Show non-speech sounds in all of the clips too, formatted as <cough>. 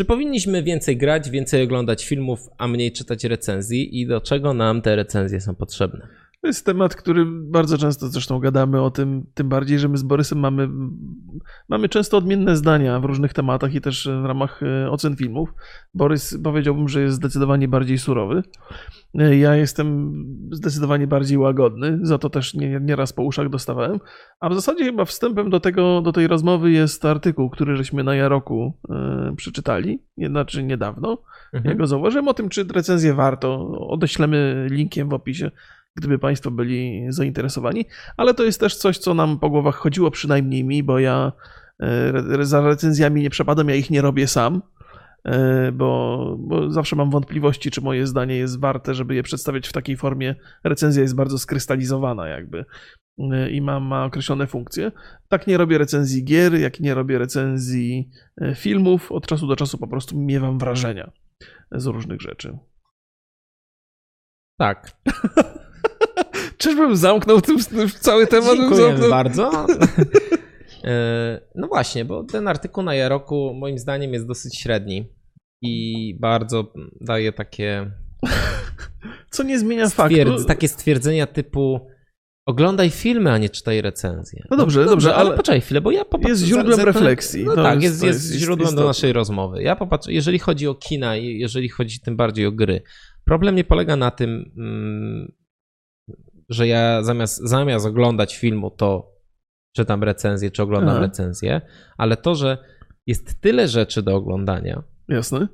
Czy powinniśmy więcej grać, więcej oglądać filmów, a mniej czytać recenzji i do czego nam te recenzje są potrzebne? To jest temat, który bardzo często zresztą gadamy o tym, tym bardziej, że my z Borysem mamy, mamy często odmienne zdania w różnych tematach i też w ramach e, ocen filmów. Borys powiedziałbym, że jest zdecydowanie bardziej surowy. E, Ja jestem zdecydowanie bardziej łagodny, za to też nie- nieraz po uszach dostawałem. A w zasadzie chyba wstępem do, tego, do tej rozmowy jest artykuł, który żeśmy na Jaroku e, przeczytali, znaczy niedawno. Mhm. Ja go zauważyłem o tym, czy recenzję warto. Odeślemy linkiem w opisie, gdyby Państwo byli zainteresowani. Ale to jest też coś, co nam po głowach chodziło, przynajmniej mi, bo ja e, za recenzjami nie przepadam, ja ich nie robię sam. e, Bo, bo zawsze mam wątpliwości, czy moje zdanie jest warte, żeby je przedstawiać w takiej formie. Recenzja jest bardzo skrystalizowana, jakby e, i ma, ma określone funkcje. Tak nie robię recenzji gier, jak nie robię recenzji filmów. Od czasu do czasu po prostu miewam wrażenia z różnych rzeczy. Tak. <laughs> Czyżbym zamknął tym, tym cały temat? zamknął? bardzo. <laughs> E, No właśnie, bo ten artykuł na Jaroku moim zdaniem jest dosyć średni i bardzo daje takie, <laughs> Co nie zmienia stwierdz, faktu. takie stwierdzenia typu oglądaj filmy, a nie czytaj recenzje. No dobrze, dobrze, ale ale poczekaj chwilę, bo ja popatrzę... jest źródłem za- za- refleksji. No tak, jest- jest, jest, źródłem do istotne. naszej rozmowy. Ja popatrzę, jeżeli chodzi o kina i jeżeli chodzi tym bardziej o gry, problem nie polega na tym, mm, że ja zamiast, zamiast oglądać filmu, to czytam recenzję, czy oglądam Aha. recenzję, ale to, że jest tyle rzeczy do oglądania, Jasne,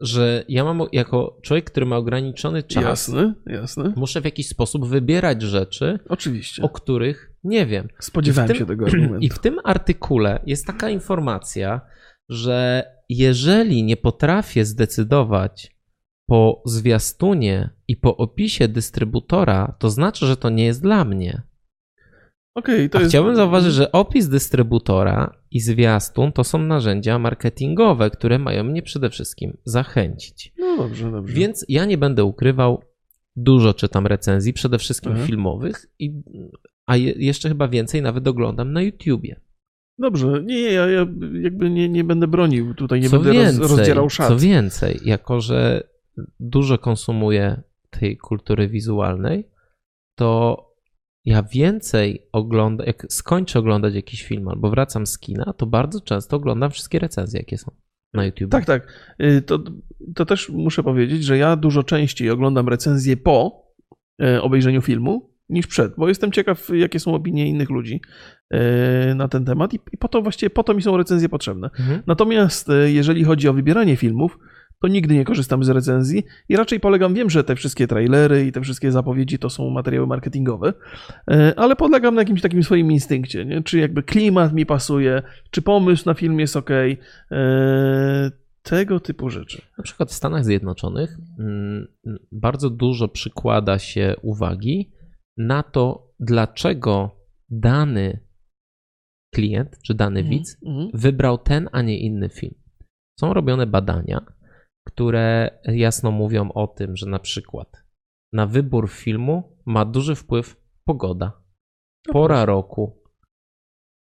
że ja mam jako człowiek, który ma ograniczony czas, jasne, jasne. muszę w jakiś sposób wybierać rzeczy, Oczywiście. o których nie wiem. Spodziewałem w się tym- tego argumentu. <clears throat> I w tym artykule jest taka informacja, że jeżeli nie potrafię zdecydować po zwiastunie i po opisie dystrybutora, to znaczy, że to nie jest dla mnie. Okej, to A jest... chciałbym zauważyć, że opis dystrybutora i zwiastun to są narzędzia marketingowe, które mają mnie przede wszystkim zachęcić. No dobrze, dobrze. Więc ja nie będę ukrywał, dużo czytam recenzji, przede wszystkim Mhm. filmowych, i, a je, jeszcze chyba więcej nawet oglądam na YouTubie. Dobrze, nie, nie, ja, ja jakby nie, nie będę bronił tutaj, nie co będę więcej, roz, rozdzierał szat. Co więcej, jako że dużo konsumuję tej kultury wizualnej, to ja więcej oglądam, jak skończę oglądać jakiś film albo wracam z kina, to bardzo często oglądam wszystkie recenzje, jakie są na YouTube. Tak, tak. Y, To, to też muszę powiedzieć, że ja dużo częściej oglądam recenzje po e, obejrzeniu filmu niż przed, bo jestem ciekaw, jakie są opinie innych ludzi e, na ten temat i, po to właściwie po to mi są recenzje potrzebne. Mhm. Natomiast jeżeli chodzi o wybieranie filmów, to nigdy nie korzystam z recenzji i raczej polegam, wiem, że te wszystkie trailery i te wszystkie zapowiedzi to są materiały marketingowe, e, ale polegam na jakimś takim swoim instynkcie, nie? czy jakby klimat mi pasuje, czy pomysł na film jest ok, tego typu rzeczy. Na przykład w Stanach Zjednoczonych mm, bardzo dużo przykłada się uwagi na to, dlaczego dany klient czy dany widz Mhm. wybrał ten, a nie inny film. Są robione badania, które jasno mówią o tym, że na przykład na wybór filmu ma duży wpływ pogoda, pora roku,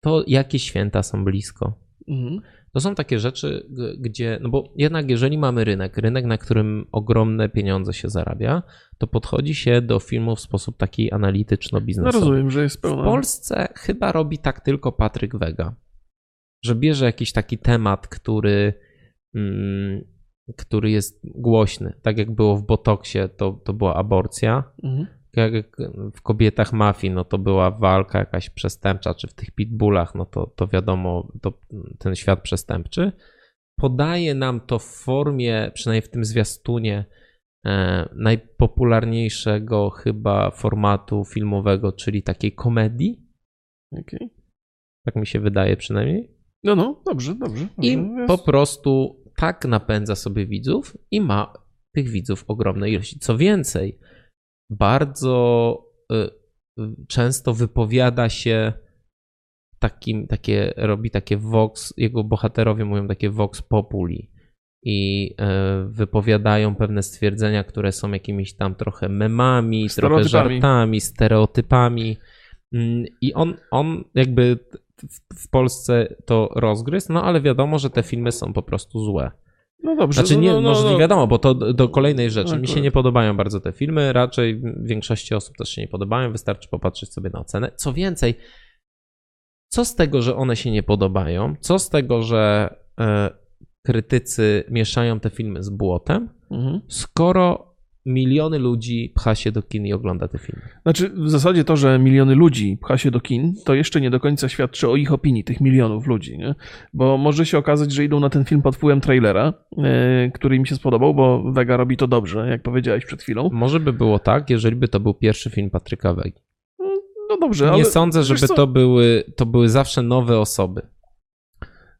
to jakie święta są blisko. Mhm. To są takie rzeczy, gdzie, no bo jednak jeżeli mamy rynek, rynek, na którym ogromne pieniądze się zarabia, to podchodzi się do filmu w sposób taki No analityczno-biznesowy. rozumiem, że jest W pełna... Polsce chyba robi tak tylko Patryk Wega, że bierze jakiś taki temat, który, mm, który jest głośny. Tak jak było w Botoksie, to, to była aborcja. Mhm. Jak w kobietach mafii, no to była walka jakaś przestępcza, czy w tych pitbullach, no to, to wiadomo, to ten świat przestępczy. Podaje nam to w formie, przynajmniej w tym zwiastunie, e, najpopularniejszego chyba formatu filmowego, czyli takiej komedii. Okej. Tak mi się wydaje przynajmniej. No, no, dobrze, dobrze. I dobrze. po prostu tak napędza sobie widzów i ma tych widzów ogromne ilości. Co więcej, bardzo y, y, często wypowiada się takim, takie, robi takie vox, jego bohaterowie mówią takie vox populi i y, wypowiadają pewne stwierdzenia, które są jakimiś tam trochę memami, trochę żartami, stereotypami. Mm, I on, on jakby w, Polsce to rozgryzł, no ale wiadomo, że te filmy są po prostu złe. No No dobrze. Znaczy no, nie, no, no, może no. nie wiadomo, bo to do kolejnej rzeczy. Mi się Akurat. nie podobają bardzo te filmy, raczej większości osób też się nie podobają, wystarczy popatrzeć sobie na ocenę. Co więcej, co z tego, że one się nie podobają? Co z tego, że e, krytycy mieszają te filmy z błotem, Mhm. skoro miliony ludzi pcha się do kin i ogląda te filmy? Znaczy, w zasadzie to, że miliony ludzi pcha się do kin, to jeszcze nie do końca świadczy o ich opinii, tych milionów ludzi, nie? Bo może się okazać, że idą na ten film pod wpływem trailera, e, który im się spodobał, bo Vega robi to dobrze, jak powiedziałeś przed chwilą. Może by było tak, jeżeli by to był pierwszy film Patryka Wegi. No dobrze, Nie ale... sądzę, żeby to były, to były zawsze nowe osoby.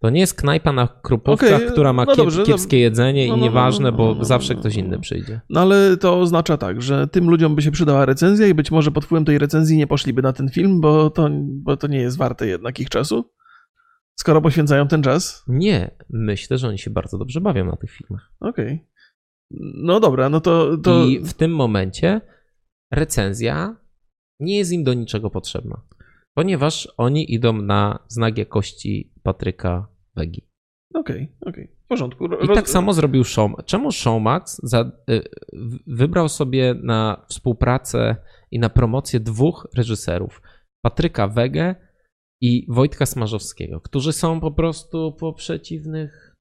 To nie jest knajpa na krupówkach, Okej, która ma no dobrze, kiepskie jedzenie no, i no, nieważne, no, bo no, no, zawsze no, ktoś no. inny przyjdzie. No ale to oznacza tak, że tym ludziom by się przydała recenzja i być może pod wpływem tej recenzji nie poszliby na ten film, bo to, bo to nie jest warte jednak ich czasu. Skoro poświęcają ten czas. Nie, myślę, że oni się bardzo dobrze bawią na tych filmach. Okej. No dobra, no to. to... I w tym momencie recenzja nie jest im do niczego potrzebna, ponieważ oni idą na znak jakości Patryka Wegi. Okej, okej. W porządku. I tak samo zrobił Show. Czemu Showmax za, y, wybrał sobie na współpracę i na promocję dwóch reżyserów? Patryka Wegę i Wojtka Smarzowskiego, którzy są po prostu po przeciwnych.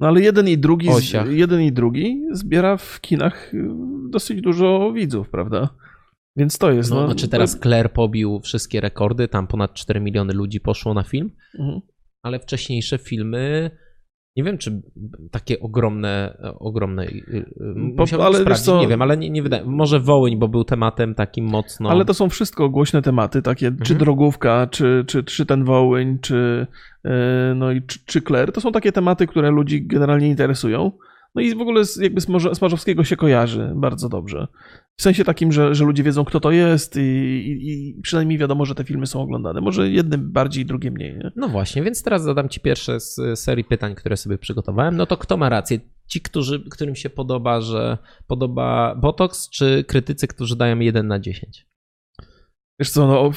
No ale jeden i drugi, z, jeden i drugi zbiera w kinach y, dosyć dużo widzów, prawda? Więc to jest. No, No, znaczy teraz Claire pobił wszystkie rekordy, tam ponad 4 miliony ludzi poszło na film, Mhm. ale wcześniejsze filmy. Nie wiem, czy takie ogromne, ogromne. y, y, Bo- Musiałbym ale sprawdzić, co- nie wiem, ale nie, nie wydaje. Może Wołyń, bo był tematem takim mocno. Ale to są wszystko głośne tematy, takie czy Mhm. drogówka, czy, czy, czy ten Wołyń, czy, yy, no i czy, czy Kler. To są takie tematy, które ludzi generalnie interesują. No i w ogóle z, jakby Smarzowskiego się kojarzy bardzo dobrze. W sensie takim, że, że ludzie wiedzą, kto to jest i, i, i przynajmniej wiadomo, że te filmy są oglądane. Może jednym bardziej, drugie mniej. Nie? No właśnie, więc teraz zadam Ci pierwsze z serii pytań, które sobie przygotowałem. No to kto ma rację? Ci, którzy, którym się podoba, że podoba Botox, czy krytycy, którzy dają 1 na 10? Wiesz co, no,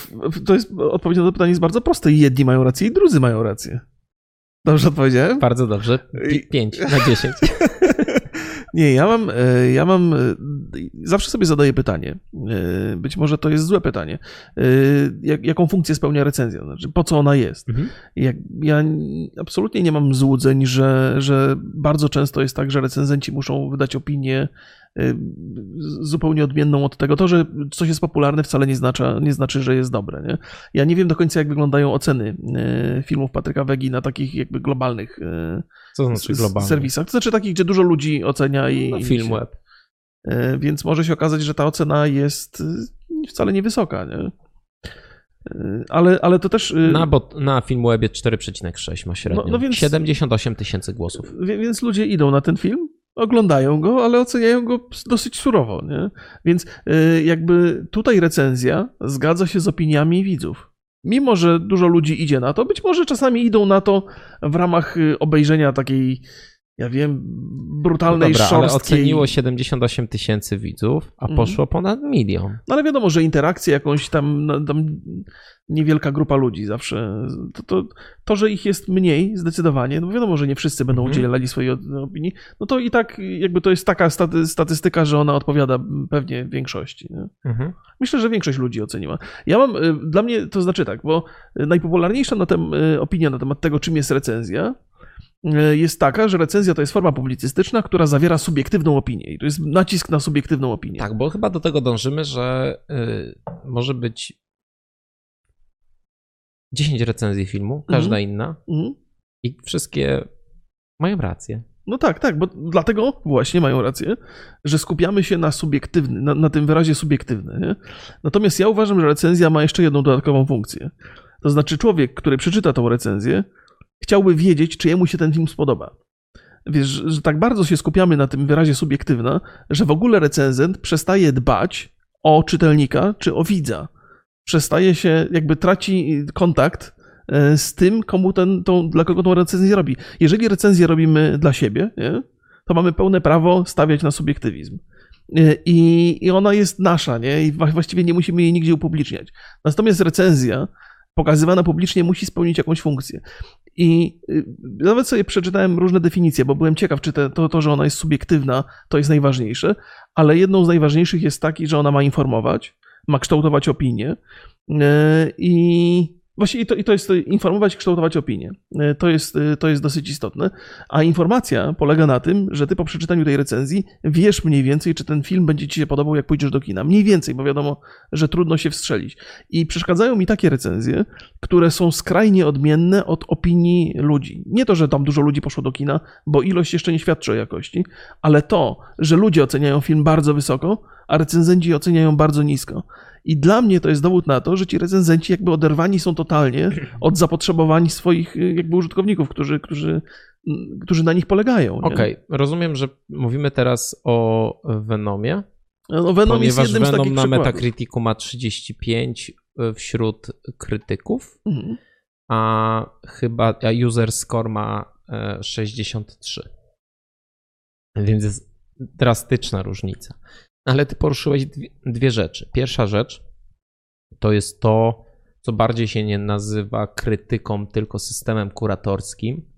to jest, odpowiedź na to pytanie jest bardzo proste. Jedni mają rację i drudzy mają rację. Dobrze odpowiedziałem? Bardzo dobrze. I- 5 na 10. <laughs> Nie, ja mam, e, ja mam, e, zawsze sobie zadaję pytanie, e, być może to jest złe pytanie, jak, jaką funkcję spełnia recenzja, znaczy po co ona jest. Mhm. Jak, ja n- absolutnie nie mam złudzeń, że, że bardzo często jest tak, że recenzenci muszą wydać opinię zupełnie odmienną od tego. To, że coś jest popularne wcale nie, znacza, nie znaczy, że jest dobre. Nie? Ja nie wiem do końca, jak wyglądają oceny e, filmów Patryka Wegi na takich jakby globalnych e, Co znaczy serwisach. To znaczy takich, gdzie dużo ludzi ocenia i. No, i film web. Więc może się okazać, że ta ocena jest y, wcale niewysoka, nie? Ale, ale to też. y, Na, bot, na Filmwebie 4,6 ma średnio. No- no więc- 78 tysięcy głosów. Więc ludzie idą na ten film, oglądają go, ale oceniają go dosyć surowo, nie? Więc y, jakby tutaj recenzja zgadza się z opiniami widzów. Mimo, że dużo ludzi idzie na to, być może czasami idą na to w ramach y, obejrzenia takiej, ja wiem, brutalnej No Dobra, ale szorstkiej... oceniło 78 tysięcy widzów, a Mhm. poszło ponad milion. No ale wiadomo, że interakcje jakąś tam, tam niewielka grupa ludzi zawsze. To, to, to, że ich jest mniej zdecydowanie, no wiadomo, że nie wszyscy będą Mhm. udzielali swojej opinii, no to i tak jakby to jest taka staty, statystyka, że ona odpowiada pewnie większości. Mhm. Myślę, że większość ludzi oceniła. Ja mam, y, dla mnie to znaczy tak, bo najpopularniejsza na tem, y, opinia na temat tego, czym jest recenzja, y, jest taka, że recenzja to jest forma publicystyczna, która zawiera subiektywną opinię. I to jest nacisk na subiektywną opinię. Tak, bo chyba do tego dążymy, że y, może być 10 recenzji filmu, każda inna, Mhm. i wszystkie mają rację. No tak, tak, bo dlatego właśnie mają rację, że skupiamy się na subiektywny, na, na tym wyrazie subiektywny. Nie? Natomiast ja uważam, że recenzja ma jeszcze jedną dodatkową funkcję. To znaczy, człowiek, który przeczyta tą recenzję, chciałby wiedzieć, czy jemu się ten film spodoba. Wiesz, że tak bardzo się skupiamy na tym wyrazie subiektywna, że w ogóle recenzent przestaje dbać o czytelnika czy o widza. Przestaje się, jakby traci kontakt e, z tym, komu ten, tą, dla kogo tą recenzję robi. Jeżeli recenzję robimy dla siebie, nie, to mamy pełne prawo stawiać na subiektywizm. E, I, I ona jest nasza, nie? I właściwie nie musimy jej nigdzie upubliczniać. Natomiast recenzja pokazywana publicznie, musi spełnić jakąś funkcję. I y, nawet sobie przeczytałem różne definicje, bo byłem ciekaw, czy te, to, to, że ona jest subiektywna, to jest najważniejsze, ale jedną z najważniejszych jest taki, że ona ma informować, ma kształtować opinię y, i Właśnie i to, i to jest informować, kształtować opinię. E, to jest, e, to jest dosyć istotne. A informacja polega na tym, że ty po przeczytaniu tej recenzji wiesz mniej więcej, czy ten film będzie ci się podobał, jak pójdziesz do kina. Mniej więcej, bo wiadomo, że trudno się wstrzelić. I przeszkadzają mi takie recenzje, które są skrajnie odmienne od opinii ludzi. Nie to, że tam dużo ludzi poszło do kina, bo ilość jeszcze nie świadczy o jakości, ale to, że ludzie oceniają film bardzo wysoko, a recenzenci oceniają bardzo nisko. I dla mnie to jest dowód na to, że ci recenzenci jakby oderwani są totalnie od zapotrzebowań swoich y, jakby użytkowników, którzy, którzy, mm, którzy na nich polegają. Okej, okay. rozumiem, że mówimy teraz o Venomie. No, Venom ponieważ jest jednym Venom z takich na przykładów. Metacriticu ma 35 y, wśród krytyków, mhm. a chyba a user score ma 63. E, Więc jest drastyczna różnica. Ale ty poruszyłeś dwie, dwie rzeczy. Pierwsza rzecz to jest to, co bardziej się nie nazywa krytyką, tylko systemem kuratorskim.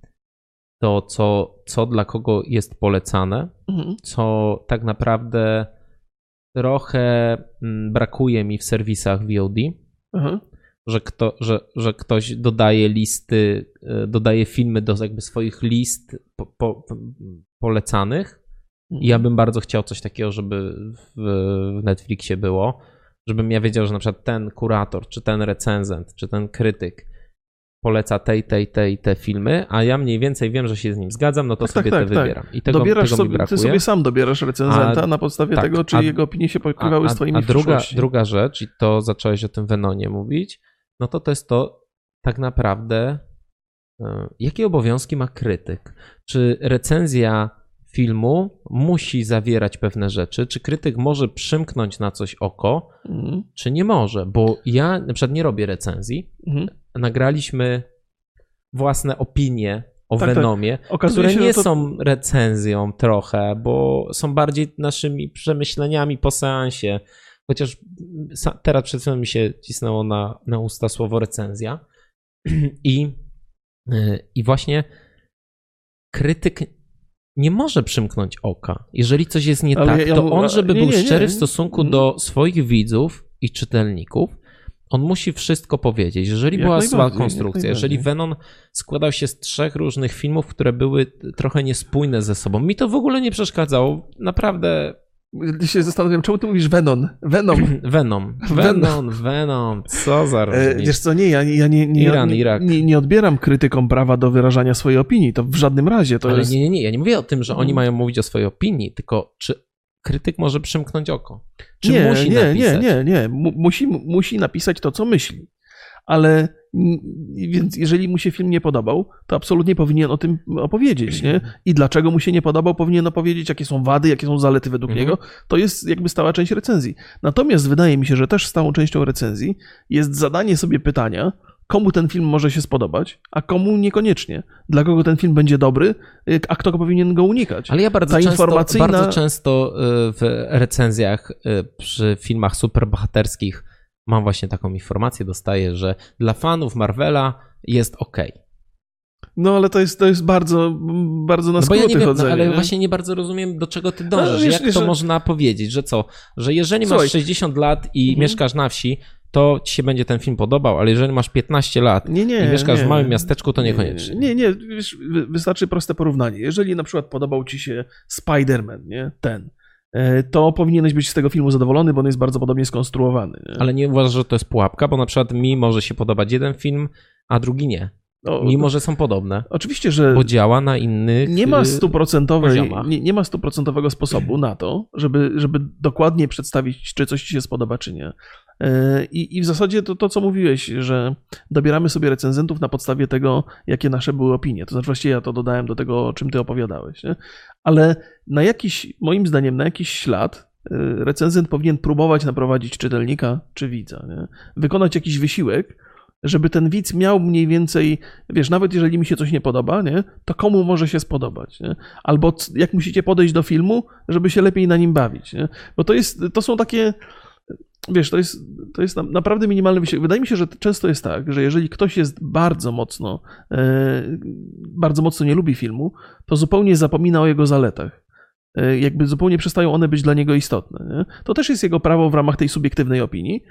To, co, co dla kogo jest polecane, mhm. co tak naprawdę trochę mm, brakuje mi w serwisach VOD. Mhm. Że, kto, że, że ktoś dodaje listy, e, dodaje filmy do jakby swoich list po, po, polecanych ja bym bardzo chciał coś takiego, żeby w, Netflixie było, żebym ja wiedział, że na przykład ten kurator, czy ten recenzent, czy ten krytyk poleca tej, tej, tej, te filmy, a ja mniej więcej wiem, że się z nim zgadzam, no to tak, sobie tak, te tak, wybieram. I tego, dobierasz tego sobie. Ty sobie sam dobierasz recenzenta a, na podstawie tak, tego, czy a, jego opinie się pokrywały z twoimi A druga, druga rzecz, i to zacząłeś o tym Venonie mówić, no to to jest to tak naprawdę, e, jakie obowiązki ma krytyk? Czy recenzja filmu musi zawierać pewne rzeczy. Czy krytyk może przymknąć na coś oko, mhm. czy nie może? Bo ja na przykład nie robię recenzji. Mhm. Nagraliśmy własne opinie o tak, tak. Venomie, tak. które nie to... są recenzją trochę, bo są bardziej naszymi przemyśleniami po seansie. Chociaż teraz przed chwilą mi się cisnęło na, na usta słowo recenzja. <clears throat> I, I właśnie krytyk nie może przymknąć oka. Jeżeli coś jest nie Ale tak, ja, to on, żeby nie, był nie, szczery w stosunku do mm. swoich widzów i czytelników, on musi wszystko powiedzieć. Jeżeli jak była zła konstrukcja, jeżeli Venom składał się z trzech różnych filmów, które były trochę niespójne ze sobą, mi to w ogóle nie przeszkadzało. Naprawdę się zastanawiam, czemu ty mówisz Venom? Venom. <clears throat> Venom. Venom, Venom. Co za e, różnica. Wiesz co, nie, ja, ja nie, nie, Iran, nie, Irak. Nie, nie, odbieram krytykom prawa do wyrażania swojej opinii. To w żadnym razie to Ale jest... nie, nie, nie. Ja nie mówię o tym, że oni mm. mają mówić o swojej opinii, tylko czy krytyk może przymknąć oko? Czy nie, musi nie, napisać? Nie, nie, nie. Musi, musi napisać to, co myśli. Ale więc jeżeli mu się film nie podobał, to absolutnie powinien o tym opowiedzieć, nie? I dlaczego mu się nie podobał, powinien opowiedzieć, jakie są wady, jakie są zalety według mhm. niego. To jest jakby stała część recenzji. Natomiast wydaje mi się, że też stałą częścią recenzji jest zadanie sobie pytania, komu ten film może się spodobać, a komu niekoniecznie. Dla kogo ten film będzie dobry, a kto powinien go unikać. Ale ja bardzo, Ta często, informacyjna... bardzo często y, w recenzjach y, przy filmach superbohaterskich mam właśnie taką informację, dostaję, że dla fanów Marvela jest ok. No ale to jest, to jest bardzo, bardzo na no skróty ja nie wiem, chodzenie. No, ale nie? właśnie nie bardzo rozumiem, do czego ty dążysz. wiesz, Jak to że... można powiedzieć, że co? Że jeżeli Słuchaj. masz 60 lat i mhm. mieszkasz na wsi, to ci się będzie ten film podobał, ale jeżeli masz 15 lat nie, nie, i mieszkasz nie, w małym miasteczku, to niekoniecznie. Nie, nie, wiesz, wystarczy proste porównanie. Jeżeli na przykład podobał ci się Spider-Man, nie? Ten, to powinieneś być z tego filmu zadowolony, bo on jest bardzo podobnie skonstruowany. Ale nie uważasz, że to jest pułapka, bo na przykład mi może się podobać jeden film, a drugi nie. No, Mimo, że są podobne. Oczywiście, że. Bo działa na innych. Nie ma stuprocentowej, nie, nie ma stuprocentowego sposobu na to, żeby, żeby dokładnie przedstawić, czy coś ci się spodoba, czy nie. E, I, I w zasadzie to, to, co mówiłeś, że dobieramy sobie recenzentów na podstawie tego, jakie nasze były opinie. To znaczy, właściwie ja to dodałem do tego, o czym ty opowiadałeś. Nie? Ale na jakiś, moim zdaniem, na jakiś ślad e, recenzent powinien próbować naprowadzić czytelnika czy widza. Nie? Wykonać jakiś wysiłek, żeby ten widz miał mniej więcej, wiesz, nawet jeżeli mi się coś nie podoba, nie, to komu może się spodobać, nie? Albo jak musicie podejść do filmu, żeby się lepiej na nim bawić, nie? Bo to jest, to są takie wiesz, to jest, to jest naprawdę minimalny. Wydaje mi się, że często jest tak, że jeżeli ktoś jest bardzo mocno, e, bardzo mocno nie lubi filmu, to zupełnie zapomina o jego zaletach. E, jakby zupełnie przestają one być dla niego istotne. Nie? To też jest jego prawo w ramach tej subiektywnej opinii,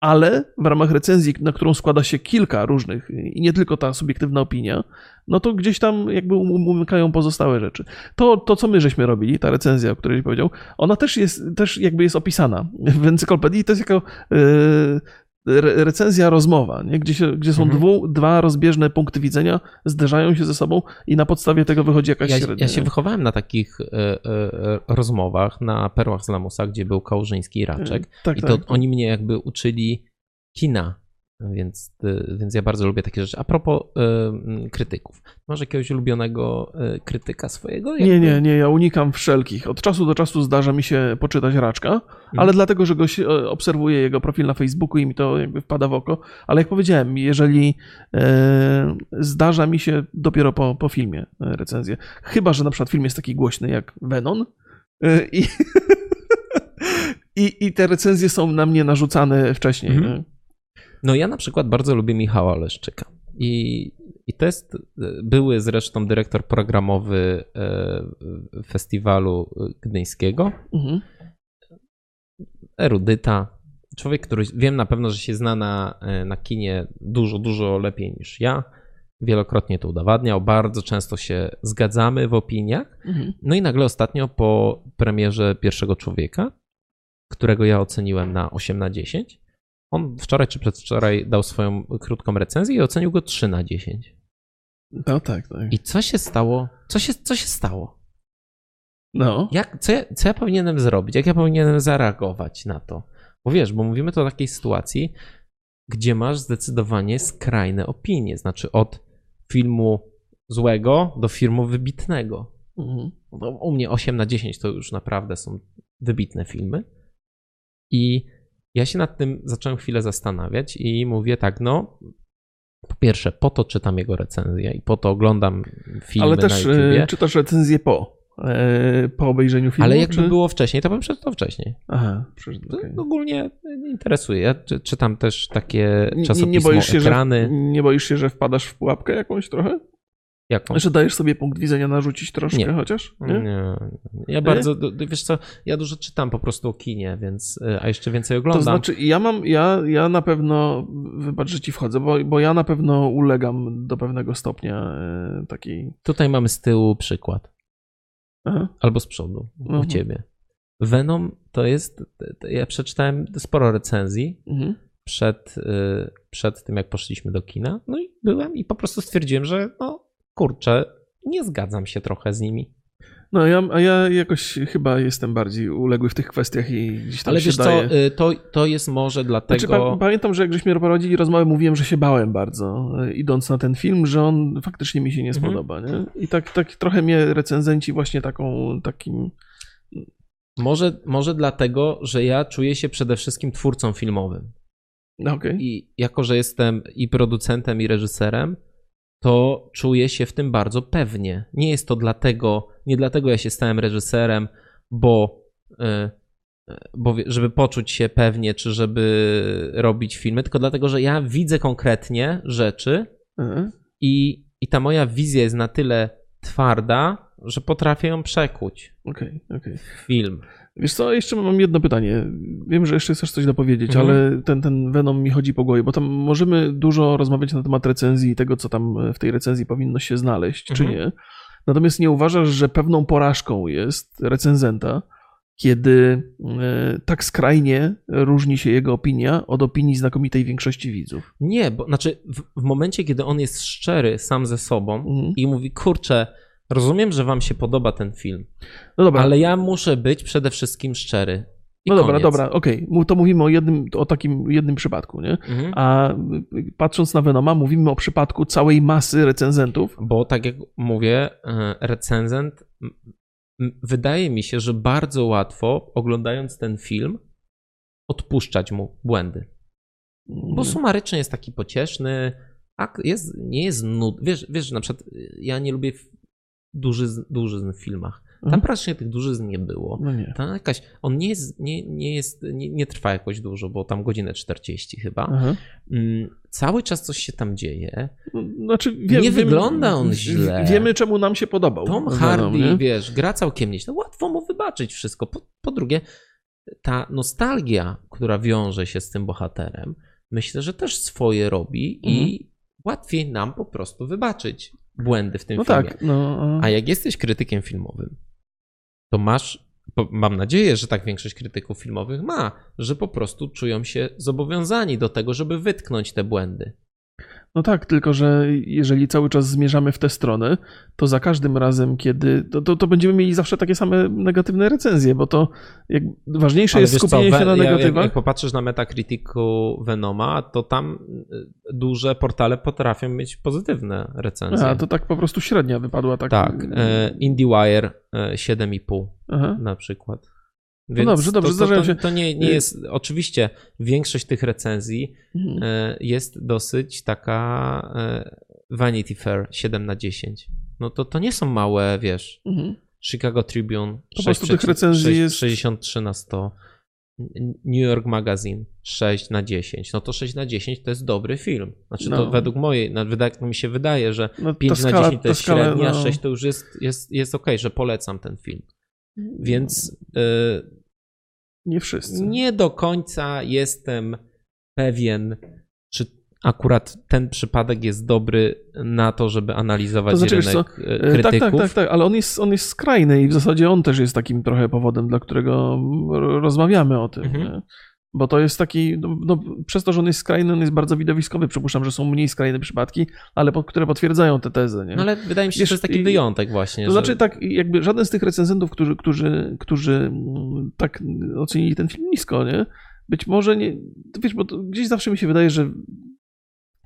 ale w ramach recenzji, na którą składa się kilka różnych i nie tylko ta subiektywna opinia, no to gdzieś tam jakby um, um, umykają pozostałe rzeczy. To, to co my żeśmy robili, ta recenzja, o której powiedział, ona też jest, też jakby jest opisana w encyklopedii. To jest jako yy, recenzja, rozmowa, nie? Gdzie, się, gdzie są mhm. dwu, dwa rozbieżne punkty widzenia, zderzają się ze sobą i na podstawie tego wychodzi jakaś ja, średnia. Ja się wychowałem na takich e, e, rozmowach, na Perłach z Lamusa, gdzie był Kałużyński i Raczek e, tak, i to tak. oni mnie jakby uczyli kina więc, y, więc ja bardzo lubię takie rzeczy. A propos y, krytyków. Masz jakiegoś ulubionego y, krytyka swojego? Jakby? Nie, nie, nie. Ja unikam wszelkich. Od czasu do czasu zdarza mi się poczytać Raczka, mhm. ale dlatego, że go się, e, obserwuję jego profil na Facebooku i mi to jakby wpada w oko. Ale jak powiedziałem, jeżeli e, zdarza mi się dopiero po, po filmie e, recenzję. Chyba, że na przykład film jest taki głośny jak Venom e, i, <laughs> i, i te recenzje są na mnie narzucane wcześniej. Mhm. No ja na przykład bardzo lubię Michała Leszczyka. I, i to jest były zresztą dyrektor programowy e, festiwalu gdyńskiego. Mhm. Erudyta. Człowiek, który wiem na pewno, że się zna na, e, na kinie dużo, dużo lepiej niż ja. Wielokrotnie to udowadniał. Bardzo często się zgadzamy w opiniach. Mhm. No i nagle ostatnio po premierze Pierwszego Człowieka, którego ja oceniłem na 8 na 10, on wczoraj czy przedwczoraj dał swoją krótką recenzję i ocenił go 3 na 10. No tak, tak. I co się stało? Co się, co się stało? No. Jak, co, ja, co ja powinienem zrobić? Jak ja powinienem zareagować na to? Bo wiesz, bo mówimy to o takiej sytuacji, gdzie masz zdecydowanie skrajne opinie. Znaczy od filmu złego do filmu wybitnego. Mhm. No, u mnie 8 na 10 to już naprawdę są wybitne filmy. I ja się nad tym zacząłem chwilę zastanawiać i mówię tak, no po pierwsze, po to czytam jego recenzję i po to oglądam filmy Ale też na e, YouTubie. czytasz recenzję po, e, po obejrzeniu filmu? Ale jakby czy... było wcześniej, to bym przeczytał wcześniej. Aha, przeczytał, okay. Ogólnie interesuje. Ja czytam też takie czasopismo, nie, nie boisz się, ekrany. Że, nie boisz się, że wpadasz w pułapkę jakąś trochę? Jaką? Że dajesz sobie punkt widzenia narzucić troszkę nie. chociaż? Nie? nie. Ja bardzo, wiesz co, ja dużo czytam po prostu o kinie, więc, e, a jeszcze więcej oglądam. To znaczy, ja mam, ja, ja na pewno, wybacz, że ci wchodzę, bo, bo ja na pewno ulegam do pewnego stopnia e, takiej... Tutaj mamy z tyłu przykład. Aha. Albo z przodu, u ciebie. Venom to jest, ja przeczytałem sporo recenzji mhm. przed, e, przed tym, jak poszliśmy do kina, no i byłem i po prostu stwierdziłem, że no kurczę, nie zgadzam się trochę z nimi. No, ja, a ja jakoś chyba jestem bardziej uległy w tych kwestiach i gdzieś tam Ale się wiesz daje. co, y, to, to jest może dlatego... Znaczy, pamiętam, że jak żeśmy prowadzili rozmowę, mówiłem, że się bałem bardzo, y, idąc na ten film, że on faktycznie mi się nie mhm. spodoba, nie? I tak, tak trochę mnie recenzenci właśnie taką, takim... Może, może dlatego, że ja czuję się przede wszystkim twórcą filmowym. Okay. I jako, że jestem i producentem, i reżyserem, to czuję się w tym bardzo pewnie. Nie jest to dlatego, nie dlatego ja się stałem reżyserem, bo, e, bo żeby poczuć się pewnie, czy żeby robić filmy, tylko dlatego, że ja widzę konkretnie rzeczy mhm. i, i ta moja wizja jest na tyle twarda, że potrafię ją przekuć okay, okay. w film. Wiesz co, jeszcze mam jedno pytanie. Wiem, że jeszcze chcesz coś dopowiedzieć, mhm. ale ten, ten Venom mi chodzi po głowie, bo tam możemy dużo rozmawiać na temat recenzji i tego, co tam w tej recenzji powinno się znaleźć, mhm. czy nie. Natomiast nie uważasz, że pewną porażką jest recenzenta, kiedy e, tak skrajnie różni się jego opinia od opinii znakomitej większości widzów? Nie, bo znaczy w, w momencie, kiedy on jest szczery sam ze sobą mhm. i mówi, kurczę, Rozumiem, że wam się podoba ten film. No dobra. Ale ja muszę być przede wszystkim szczery. I no dobra, koniec. dobra, okej. Okay. To mówimy o jednym, o takim jednym przypadku, nie? Mhm. A patrząc na Venoma, mówimy o przypadku całej masy recenzentów. Bo tak jak mówię, e, recenzent wydaje mi się, że bardzo łatwo oglądając ten film odpuszczać mu błędy. Bo mhm. sumarycznie jest taki pocieszny, a jest, nie jest nudny. Wiesz, wiesz, na przykład ja nie lubię duży, duży w filmach. Tam praktycznie tych dużych nie było. No nie. Tam jakaś, on nie jest, nie, nie jest, nie, nie trwa jakoś dużo, bo tam godzinę 40 chyba. Mm, Cały czas coś się tam dzieje. Znaczy, wiem, Nie wiem- wygląda on źle. Wiemy, czemu nam się podobał. Tom Hardy, wiesz, gra całkiem nieźle. Łatwo mu wybaczyć wszystko. Po, po drugie, ta nostalgia, która wiąże się z tym bohaterem, myślę, że też swoje robi i łatwiej nam po prostu wybaczyć błędy w tym No filmie. tak, no. A jak jesteś krytykiem filmowym, to masz, mam nadzieję, że tak większość krytyków filmowych ma, że po prostu czują się zobowiązani do tego, żeby wytknąć te błędy. No tak, tylko że jeżeli cały czas zmierzamy w tę stronę, to za każdym razem, kiedy. To, to, to będziemy mieli zawsze takie same negatywne recenzje, bo to jak, ważniejsze Ale jest wiesz co, skupienie się na ja- jak, negatywach. jak popatrzysz na Metacriticu Venoma, to tam y, duże portale potrafią mieć pozytywne recenzje. A, to tak po prostu średnia wypadła. Tak, Tak, e, IndieWire e, 7,5 Aha. na przykład. No dobrze, dobrze, to, to, to, to nie, nie jest, oczywiście większość tych recenzji Mhm. e, jest dosyć taka e, Vanity Fair 7 na 10. No to, to nie są małe, wiesz, Mhm. Chicago Tribune Po prostu tych recenzji jest- 63 na 100. New York Magazine 6 na 10. No to 6 na 10 to jest dobry film. Znaczy to No. według mojej, no, wyda, mi się wydaje, że No, ta 5 na skala- 10 to jest skala, średnia, no. 6 to już jest, jest, jest okej, że polecam ten film. Więc y, Nie wszyscy. nie do końca jestem pewien, czy akurat ten przypadek jest dobry na to, żeby analizować To znaczy, rynek E, krytyków. Tak, tak, tak, tak, ale on jest, on jest skrajny i w zasadzie on też jest takim trochę powodem, dla którego rozmawiamy o tym. Mhm. Bo to jest taki, no, no, przez to, że on jest skrajny, on jest bardzo widowiskowy. Przypuszczam, że są mniej skrajne przypadki, ale po, które potwierdzają tę tezę. Nie? No ale wydaje mi się, Wiesz, że to jest taki wyjątek właśnie. To że... znaczy tak, jakby żaden z tych recenzentów, którzy, którzy, którzy mm, tak ocenili ten film nisko, nie? Być może nie, to wiesz, bo gdzieś zawsze mi się wydaje, że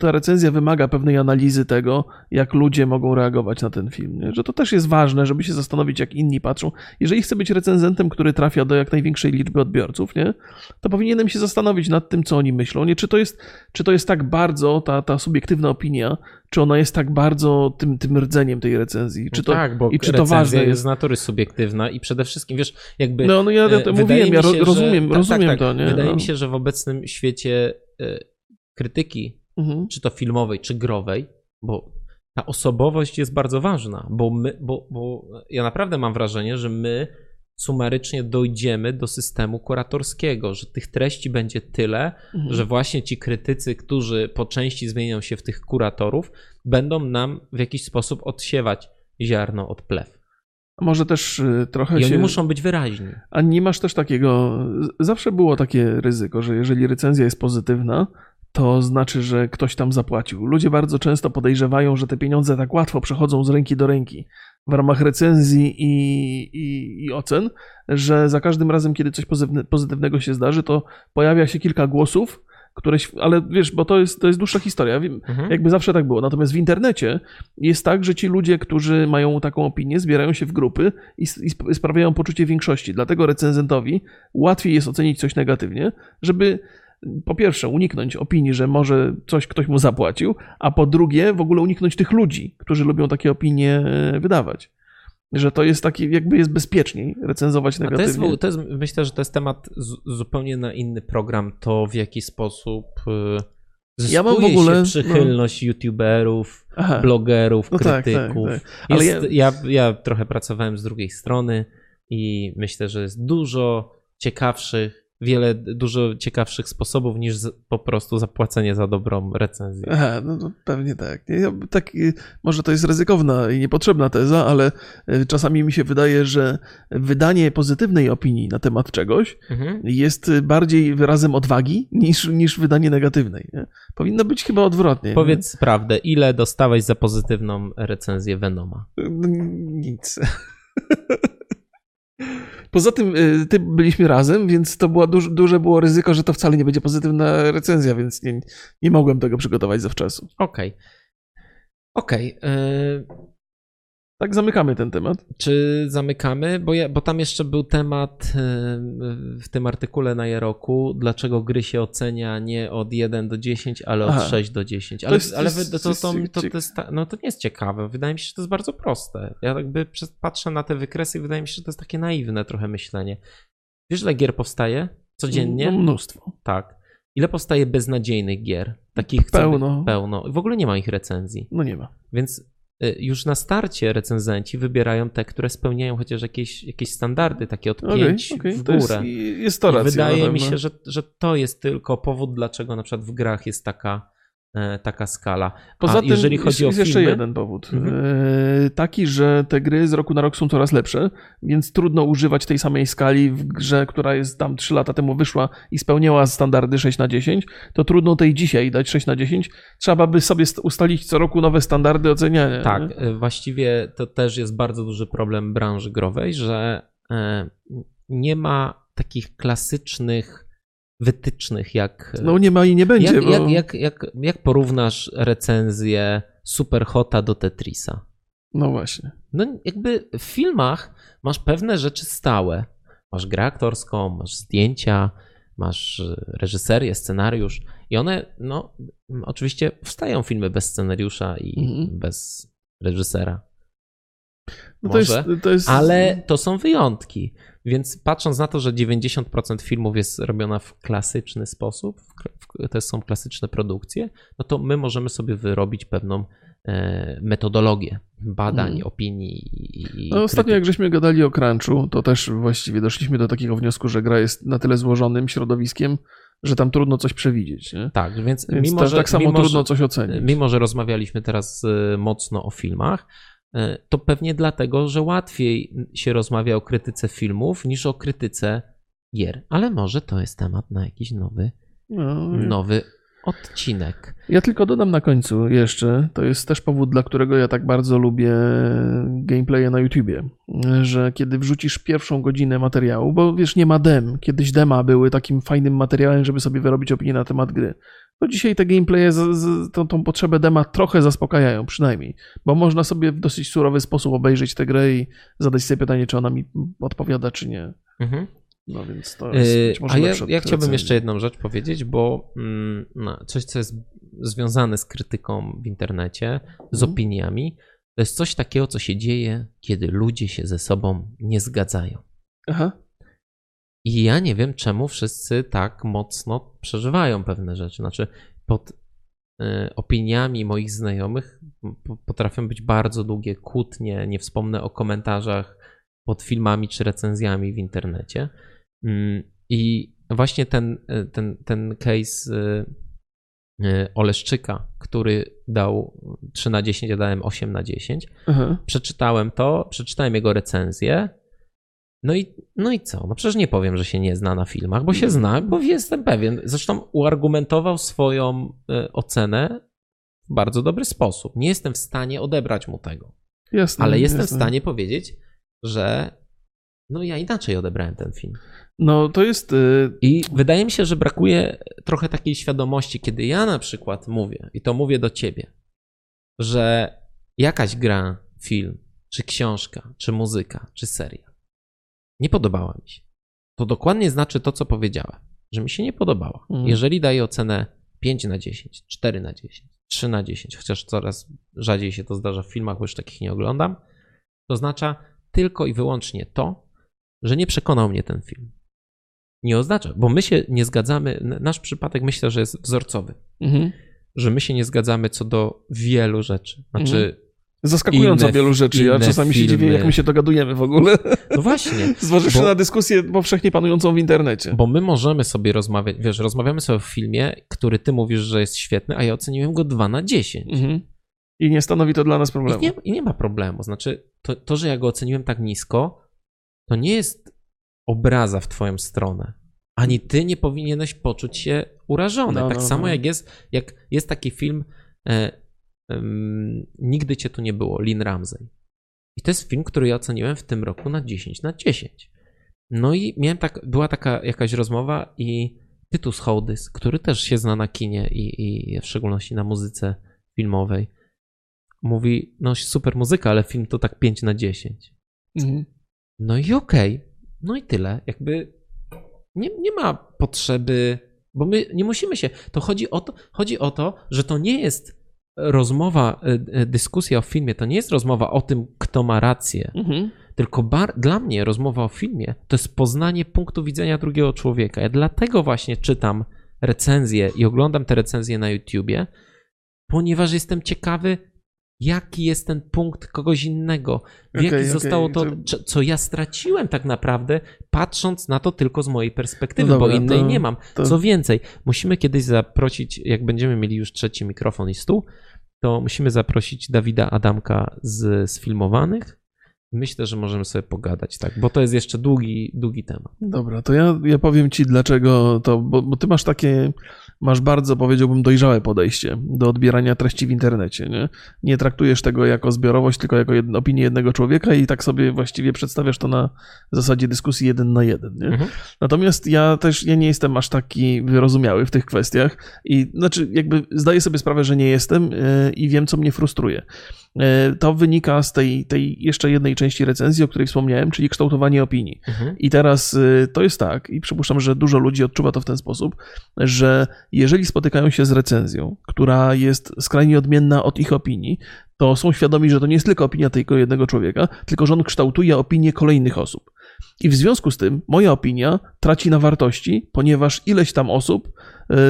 ta recenzja wymaga pewnej analizy tego, jak ludzie mogą reagować na ten film. Nie? Że to też jest ważne, żeby się zastanowić, jak inni patrzą. Jeżeli chcę być recenzentem, który trafia do jak największej liczby odbiorców, nie? to powinienem się zastanowić nad tym, co oni myślą. Nie? Czy, to jest, czy to jest tak bardzo, ta, ta subiektywna opinia, czy ona jest tak bardzo tym, tym rdzeniem tej recenzji? Czy to, no tak, bo I czy to ważne jest jest? z natury subiektywna i przede wszystkim, wiesz, jakby... No, no ja, e, to wydaje mówiłem, ja mi ro, się, że- rozumiem, tak, rozumiem tak, to, tak. nie? Wydaje No. mi się, że w obecnym świecie e, krytyki Mhm. czy to filmowej, czy growej, bo ta osobowość jest bardzo ważna, bo my, bo, bo ja naprawdę mam wrażenie, że my sumarycznie dojdziemy do systemu kuratorskiego, że tych treści będzie tyle, Mhm. że właśnie ci krytycy, którzy po części zmienią się w tych kuratorów, będą nam w jakiś sposób odsiewać ziarno od plew. Może też y, trochę I się... oni muszą być wyraźni. A nie masz też takiego. Zawsze było takie ryzyko, że jeżeli recenzja jest pozytywna, to znaczy, że ktoś tam zapłacił. Ludzie bardzo często podejrzewają, że te pieniądze tak łatwo przechodzą z ręki do ręki w ramach recenzji i, i, i ocen, że za każdym razem, kiedy coś pozytywne- pozytywnego się zdarzy, to pojawia się kilka głosów, które. św- Ale wiesz, bo to jest, to jest dłuższa historia. Wiem, Mhm. jakby zawsze tak było. Natomiast w internecie jest tak, że ci ludzie, którzy mają taką opinię, zbierają się w grupy i, i sp- sprawiają poczucie większości. Dlatego recenzentowi łatwiej jest ocenić coś negatywnie, żeby po pierwsze uniknąć opinii, że może coś ktoś mu zapłacił, a po drugie w ogóle uniknąć tych ludzi, którzy lubią takie opinie e, wydawać. Że to jest taki, jakby jest bezpieczniej recenzować A to negatywnie. jest, to jest, myślę, że to jest temat zupełnie na inny program, to w jaki sposób zyskuje Ja mam w ogóle- się przychylność youtuberów, Aha. blogerów, No tak, krytyków. tak, tak. Ale Jest, ja... Ja, trochę pracowałem z drugiej strony i myślę, że jest dużo ciekawszych, wiele dużo ciekawszych sposobów niż po prostu zapłacenie za dobrą recenzję. Aha, no to pewnie tak. Nie, ja, tak. y, Może to jest ryzykowna i niepotrzebna teza, ale y, czasami mi się wydaje, że wydanie pozytywnej opinii na temat czegoś Mhm. jest bardziej wyrazem odwagi niż, niż wydanie negatywnej. Nie? Powinno być chyba odwrotnie. Powiedz prawdę, ile dostałeś za pozytywną recenzję Venoma? Nie? No, Nic. <laughs> Poza tym y, ty byliśmy razem, więc to było duż, duże było ryzyko, że to wcale nie będzie pozytywna recenzja, więc nie, nie mogłem tego przygotować zawczasu. Okej. Okej. y, Tak, zamykamy ten temat. Czy zamykamy? Bo, ja, bo tam jeszcze był temat w tym artykule na Jeroku, dlaczego gry się ocenia nie od 1 do 10, ale od Aha. 6 do 10. Ale, to jest- to, to to, to, jest, no to nie jest ciekawe. Wydaje mi się, że to jest bardzo proste. Ja jakby patrzę na te wykresy i wydaje mi się, że to jest takie naiwne trochę myślenie. Wiesz, ile gier powstaje codziennie? No, mnóstwo. Tak. Ile powstaje beznadziejnych gier? Takich Pełno. Pełno. W ogóle nie ma ich recenzji. No nie ma. Więc już na starcie recenzenci wybierają te, które spełniają chociaż jakieś, jakieś standardy, takie od Okej, 5 okej, w to jest, górę. jest to racja. wydaje mi się, że, że to jest tylko powód, dlaczego na przykład w grach jest taka, taka skala. Poza A tym jeżeli jest, chodzi o jest jeszcze filmy, jeden powód. Mhm. E, taki, że te gry z roku na rok są coraz lepsze, więc trudno używać tej samej skali w grze, która jest tam 3 lata temu wyszła i spełniała standardy 6 na 10, to trudno tej dzisiaj dać 6 na 10. Trzeba by sobie st- ustalić co roku nowe standardy oceniania. Tak, nie? e, właściwie to też jest bardzo duży problem branży growej, że e, nie ma takich klasycznych wytycznych jak No nie ma i nie będzie, jak, bo... jak, jak, jak, jak porównasz recenzję Superhota do Tetrisa? No właśnie. No jakby w filmach masz pewne rzeczy stałe. Masz grę aktorską, masz zdjęcia, masz e, reżyserię, scenariusz i one, no oczywiście powstają filmy bez scenariusza i Mhm. bez reżysera. No to jest, Może, to jest... Ale to są wyjątki. Więc patrząc na to, że 90% filmów jest robiona w klasyczny sposób, to są klasyczne produkcje, no to my możemy sobie wyrobić pewną e, metodologię badań, Mhm. opinii i No, ostatnio jak żeśmy gadali o crunchu, to też właściwie doszliśmy do takiego wniosku, że gra jest na tyle złożonym środowiskiem, że tam trudno coś przewidzieć. Nie? Tak, więc, Więc mimo, ta, że, tak samo mimo, trudno że, coś ocenić. mimo, że rozmawialiśmy teraz e, mocno o filmach, to pewnie dlatego, że łatwiej się rozmawia o krytyce filmów niż o krytyce gier. Ale może to jest temat na jakiś nowy, No, nowy odcinek. Ja tylko dodam na końcu jeszcze, to jest też powód, dla którego ja tak bardzo lubię gameplaye na YouTubie, że kiedy wrzucisz pierwszą godzinę materiału, bo wiesz, nie ma dem, kiedyś dema były takim fajnym materiałem, żeby sobie wyrobić opinię na temat gry. To dzisiaj te gameplaye z, z, tą, tą potrzebę dema trochę zaspokajają, przynajmniej, bo można sobie w dosyć surowy sposób obejrzeć tę grę i zadać sobie pytanie, czy ona mi odpowiada, czy nie. Mhm. No więc to jest Yy, być może A ja, ja chciałbym jeszcze jedną rzecz powiedzieć, bo mm, no, coś, co jest związane z krytyką w internecie, z Mhm. opiniami, to jest coś takiego, co się dzieje, kiedy ludzie się ze sobą nie zgadzają. Aha. I ja nie wiem, czemu wszyscy tak mocno przeżywają pewne rzeczy. Znaczy, pod y, opiniami moich znajomych potrafią być bardzo długie kłótnie. Nie wspomnę o komentarzach pod filmami czy recenzjami w internecie. Mm, I właśnie ten, y, ten, ten case y, Oleszczyka, który dał 3 na 10, ja dałem 8 na 10 Aha. przeczytałem to, przeczytałem jego recenzję. No i, no i co? No przecież nie powiem, że się nie zna na filmach, bo się zna, bo jestem pewien. Zresztą uargumentował swoją e, ocenę w bardzo dobry sposób. Nie jestem w stanie odebrać mu tego, Jasne, ale jestem w jasne. stanie powiedzieć, że no ja inaczej odebrałem ten film. No to jest. y, I wydaje mi się, że brakuje trochę takiej świadomości, kiedy ja na przykład mówię, i to mówię do ciebie, że jakaś gra, film, czy książka, czy muzyka, czy seria nie podobała mi się. To dokładnie znaczy to, co powiedziałem, że mi się nie podobała. Mhm. Jeżeli daję ocenę 5 na 10, 4 na 10, 3 na 10, chociaż coraz rzadziej się to zdarza w filmach, bo już takich nie oglądam, to oznacza tylko i wyłącznie to, że nie przekonał mnie ten film. Nie oznacza, bo my się nie zgadzamy, nasz przypadek myślę, że jest wzorcowy, mhm. że my się nie zgadzamy co do wielu rzeczy. Znaczy, Zaskakująco Inne- wielu rzeczy. Ja czasami się filmy. dziwię, jak my się dogadujemy w ogóle. no właśnie, <laughs> Zważywszy Bo- na dyskusję powszechnie panującą w internecie. bo my możemy sobie rozmawiać, wiesz, rozmawiamy sobie o filmie, który ty mówisz, że jest świetny, a ja oceniłem go 2 na 10. Mhm. I nie stanowi to dla nas I problemu. nie, I nie ma problemu. Znaczy, to, to, że ja go oceniłem tak nisko, to nie jest obraza w twoją stronę. Ani ty nie powinieneś poczuć się urażony. No, tak no, samo no. jak jest, jak jest taki film e, Nigdy cię tu nie było, Lin Ramsey. I to jest film, który ja oceniłem w tym roku na 10 na 10. No i miałem tak, była taka jakaś rozmowa i Tytus Hołdys, który też się zna na kinie i, i w szczególności na muzyce filmowej, mówi, no super muzyka, ale film to tak 5 na 10. Mhm. No i okej, no i tyle. Jakby nie, nie ma potrzeby, bo my nie musimy się. To chodzi o to, chodzi o to, że to nie jest rozmowa, y, y, dyskusja o filmie, to nie jest rozmowa o tym, kto ma rację. Mhm. Tylko bar, dla mnie rozmowa o filmie to jest poznanie punktu widzenia drugiego człowieka. Ja dlatego właśnie czytam recenzje i oglądam te recenzje na YouTubie, ponieważ jestem ciekawy, jaki jest ten punkt kogoś innego. W Okej, jaki okej, zostało to, to- co- co ja straciłem tak naprawdę, patrząc na to tylko z mojej perspektywy, No dobra, bo innej to- nie mam. to- Co więcej, musimy kiedyś zaprosić, jak będziemy mieli już trzeci mikrofon i stół, to musimy zaprosić Dawida Adamka z, z filmowanych. Myślę, że możemy sobie pogadać, tak, bo to jest jeszcze długi, długi temat. Dobra, to ja, ja powiem ci dlaczego to, bo, bo ty masz takie, masz bardzo powiedziałbym dojrzałe podejście do odbierania treści w internecie, nie? Nie traktujesz tego jako zbiorowość, tylko jako jed, opinię jednego człowieka i tak sobie właściwie przedstawiasz to na zasadzie dyskusji jeden na jeden, nie? Mhm. Natomiast ja też, ja nie jestem aż taki wyrozumiały w tych kwestiach i znaczy jakby zdaję sobie sprawę, że nie jestem e, i wiem, co mnie frustruje. E, To wynika z tej, tej jeszcze jednej części recenzji, o której wspomniałem, czyli kształtowanie opinii. Mhm. I teraz y, to jest tak, i przypuszczam, że dużo ludzi odczuwa to w ten sposób, że jeżeli spotykają się z recenzją, która jest skrajnie odmienna od ich opinii, to są świadomi, że to nie jest tylko opinia tylko jednego człowieka, tylko że on kształtuje opinię kolejnych osób. I w związku z tym moja opinia traci na wartości, ponieważ ileś tam osób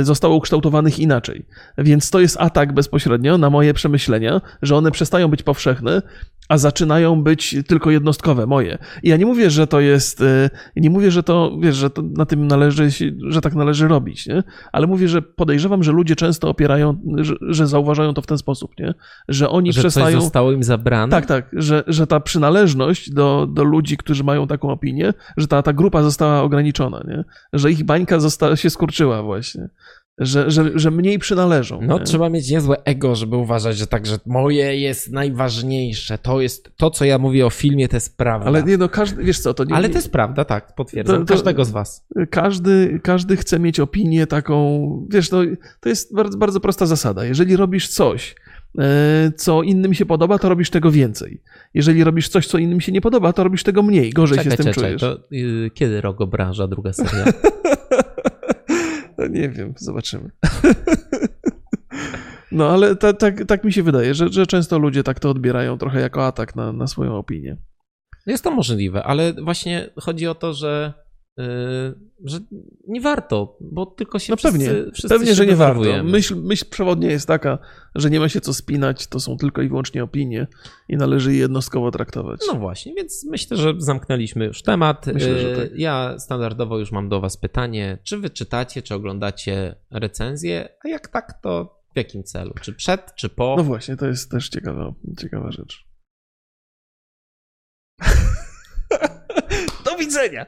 zostało ukształtowanych inaczej. Więc to jest atak bezpośrednio na moje przemyślenia, że one przestają być powszechne, a zaczynają być tylko jednostkowe, moje. I ja nie mówię, że to jest, y, nie mówię, że to, wiesz, że to na tym należy, że tak należy robić, nie? Ale mówię, że podejrzewam, że ludzie często opierają, że, że zauważają to w ten sposób, nie? Że oni Że coś przestają... zostało im zabrane. Tak, tak, że, że ta przynależność do, do ludzi, którzy mają taką opinię, że ta, ta grupa została ograniczona, nie? Że ich bańka została, się skurczyła właśnie. Że, że, że mniej przynależą. No, nie? trzeba mieć niezłe ego, żeby uważać, że tak, że moje jest najważniejsze. To jest to, co ja mówię o filmie, to jest prawda. Ale nie, no każdy, wiesz co, to nie... Ale to jest prawda, tak, potwierdzam. To- to- Każdego z was. każdy, każdy chce mieć opinię taką, wiesz, no, to jest bardzo, bardzo prosta zasada. Jeżeli robisz coś, e, co innym się podoba, to robisz tego więcej. Jeżeli robisz coś, co innym się nie podoba, to robisz tego mniej. Gorzej Czekaj, się z tym czekaj, czujesz. to y, kiedy Rogo Branża, druga seria? <laughs> No, nie wiem, zobaczymy. <laughs> No, ale ta, tak, tak mi się wydaje, że, że często ludzie tak to odbierają trochę jako atak na, na swoją opinię. Jest to możliwe, ale właśnie chodzi o to, że, że nie warto, bo tylko się No wszyscy, pewnie, wszyscy pewnie, że nie warto. Myśl, myśl przewodnia jest taka, że nie ma się co spinać, to są tylko i wyłącznie opinie i należy je jednostkowo traktować. No właśnie, więc myślę, że zamknęliśmy już temat. Myślę, że Y, tak. Ja standardowo już mam do Was pytanie, czy Wy czytacie, czy oglądacie recenzję, a jak tak, to w jakim celu? Czy przed, czy po? No właśnie, to jest też ciekawa, ciekawa rzecz. <laughs> Do widzenia!